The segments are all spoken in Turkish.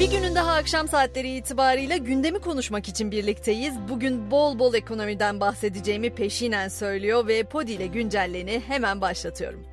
Bir günün daha akşam saatleri itibariyle gündemi konuşmak için birlikteyiz. Bugün bol bol ekonomiden bahsedeceğimi peşinen söylüyor ve Podi ile güncelleni hemen başlatıyorum.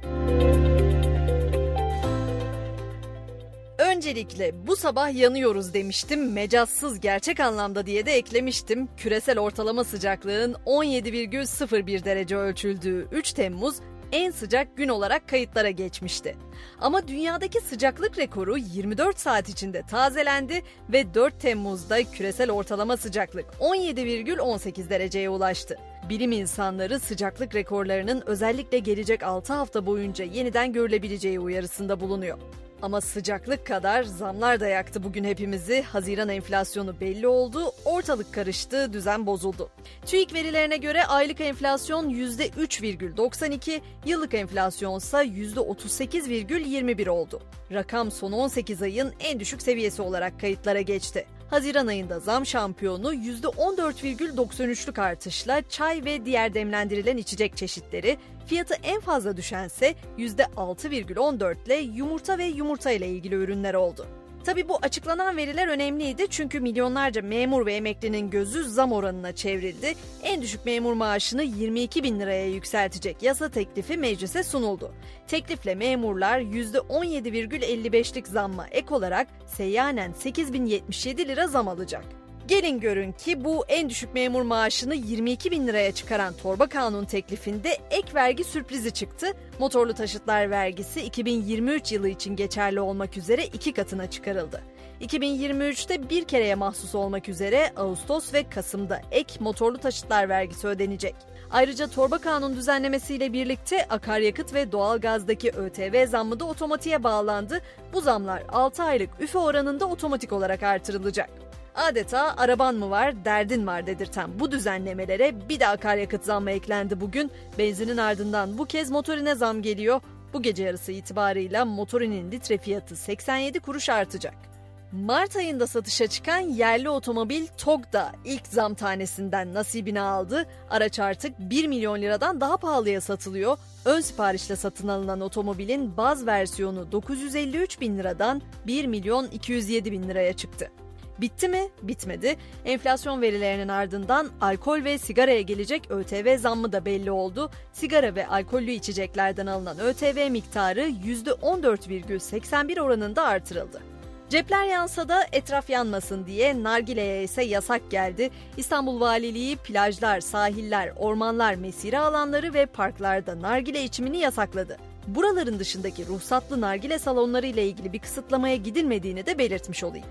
Öncelikle bu sabah yanıyoruz demiştim. Mecazsız gerçek anlamda diye de eklemiştim. Küresel ortalama sıcaklığın 17,01 derece ölçüldüğü 3 Temmuz en sıcak gün olarak kayıtlara geçmişti. Ama dünyadaki sıcaklık rekoru 24 saat içinde tazelendi ve 4 Temmuz'da küresel ortalama sıcaklık 17,18 dereceye ulaştı. Bilim insanları sıcaklık rekorlarının özellikle gelecek 6 hafta boyunca yeniden görülebileceği uyarısında bulunuyor. Ama sıcaklık kadar zamlar da yaktı bugün hepimizi. Haziran enflasyonu belli oldu, ortalık karıştı, düzen bozuldu. TÜİK verilerine göre aylık enflasyon %3,92, yıllık enflasyon ise %38,21 oldu. Rakam son 18 ayın en düşük seviyesi olarak kayıtlara geçti. Haziran ayında zam şampiyonu %14,93'lük artışla çay ve diğer demlendirilen içecek çeşitleri, fiyatı en fazla düşense %6,14 ile yumurta ve yumurta ile ilgili ürünler oldu. Tabi bu açıklanan veriler önemliydi çünkü milyonlarca memur ve emeklinin gözü zam oranına çevrildi. En düşük memur maaşını 22 bin liraya yükseltecek yasa teklifi meclise sunuldu. Teklifle memurlar %17,55'lik zamma ek olarak seyyanen 8077 lira zam alacak. Gelin görün ki bu en düşük memur maaşını 22 bin liraya çıkaran torba kanun teklifinde ek vergi sürprizi çıktı. Motorlu taşıtlar vergisi 2023 yılı için geçerli olmak üzere iki katına çıkarıldı. 2023'te bir kereye mahsus olmak üzere Ağustos ve Kasım'da ek motorlu taşıtlar vergisi ödenecek. Ayrıca torba kanun düzenlemesiyle birlikte akaryakıt ve doğalgazdaki ÖTV zammı da otomatiğe bağlandı. Bu zamlar 6 aylık üfe oranında otomatik olarak artırılacak. Adeta araban mı var, derdin var dedirten bu düzenlemelere bir de akaryakıt zammı eklendi bugün. Benzinin ardından bu kez motorine zam geliyor. Bu gece yarısı itibarıyla motorinin litre fiyatı 87 kuruş artacak. Mart ayında satışa çıkan yerli otomobil TOG da ilk zam tanesinden nasibini aldı. Araç artık 1 milyon liradan daha pahalıya satılıyor. Ön siparişle satın alınan otomobilin baz versiyonu 953 bin liradan 1 milyon 207 bin liraya çıktı. Bitti mi? Bitmedi. Enflasyon verilerinin ardından alkol ve sigaraya gelecek ÖTV zammı da belli oldu. Sigara ve alkollü içeceklerden alınan ÖTV miktarı %14,81 oranında artırıldı. Cepler yansa da etraf yanmasın diye nargileye ise yasak geldi. İstanbul Valiliği plajlar, sahiller, ormanlar, mesire alanları ve parklarda nargile içimini yasakladı. Buraların dışındaki ruhsatlı nargile salonları ile ilgili bir kısıtlamaya gidilmediğini de belirtmiş olayım.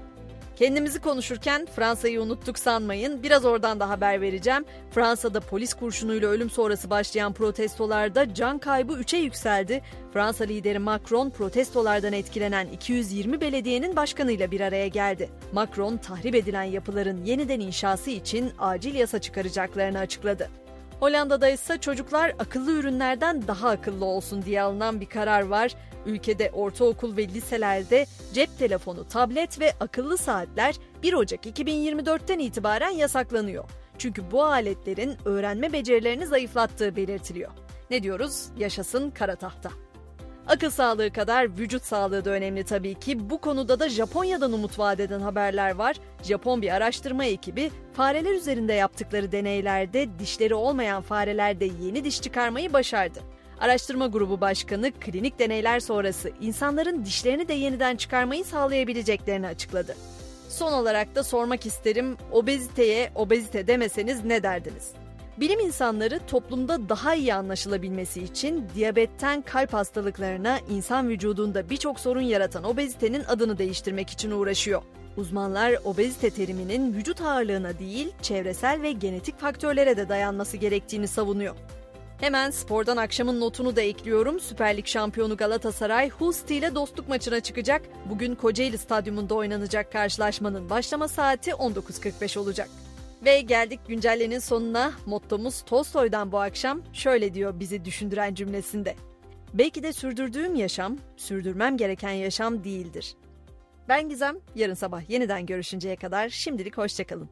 Kendimizi konuşurken Fransa'yı unuttuk sanmayın. Biraz oradan da haber vereceğim. Fransa'da polis kurşunuyla ölüm sonrası başlayan protestolarda can kaybı 3'e yükseldi. Fransa lideri Macron protestolardan etkilenen 220 belediyenin başkanıyla bir araya geldi. Macron tahrip edilen yapıların yeniden inşası için acil yasa çıkaracaklarını açıkladı. Hollanda'da ise çocuklar akıllı ürünlerden daha akıllı olsun diye alınan bir karar var. Ülkede ortaokul ve liselerde cep telefonu, tablet ve akıllı saatler 1 Ocak 2024'ten itibaren yasaklanıyor. Çünkü bu aletlerin öğrenme becerilerini zayıflattığı belirtiliyor. Ne diyoruz? Yaşasın kara tahta. Akıl sağlığı kadar vücut sağlığı da önemli tabii ki. Bu konuda da Japonya'dan umut vaat eden haberler var. Japon bir araştırma ekibi fareler üzerinde yaptıkları deneylerde dişleri olmayan farelerde yeni diş çıkarmayı başardı. Araştırma grubu başkanı klinik deneyler sonrası insanların dişlerini de yeniden çıkarmayı sağlayabileceklerini açıkladı. Son olarak da sormak isterim, obeziteye obezite demeseniz ne derdiniz? Bilim insanları toplumda daha iyi anlaşılabilmesi için diyabetten kalp hastalıklarına insan vücudunda birçok sorun yaratan obezitenin adını değiştirmek için uğraşıyor. Uzmanlar obezite teriminin vücut ağırlığına değil, çevresel ve genetik faktörlere de dayanması gerektiğini savunuyor. Hemen spordan akşamın notunu da ekliyorum. Süper Lig şampiyonu Galatasaray Hull ile dostluk maçına çıkacak. Bugün Kocaeli Stadyumunda oynanacak karşılaşmanın başlama saati 19.45 olacak. Ve geldik güncellenin sonuna. Mottomuz Tolstoy'dan bu akşam şöyle diyor bizi düşündüren cümlesinde. Belki de sürdürdüğüm yaşam, sürdürmem gereken yaşam değildir. Ben Gizem, yarın sabah yeniden görüşünceye kadar şimdilik hoşçakalın.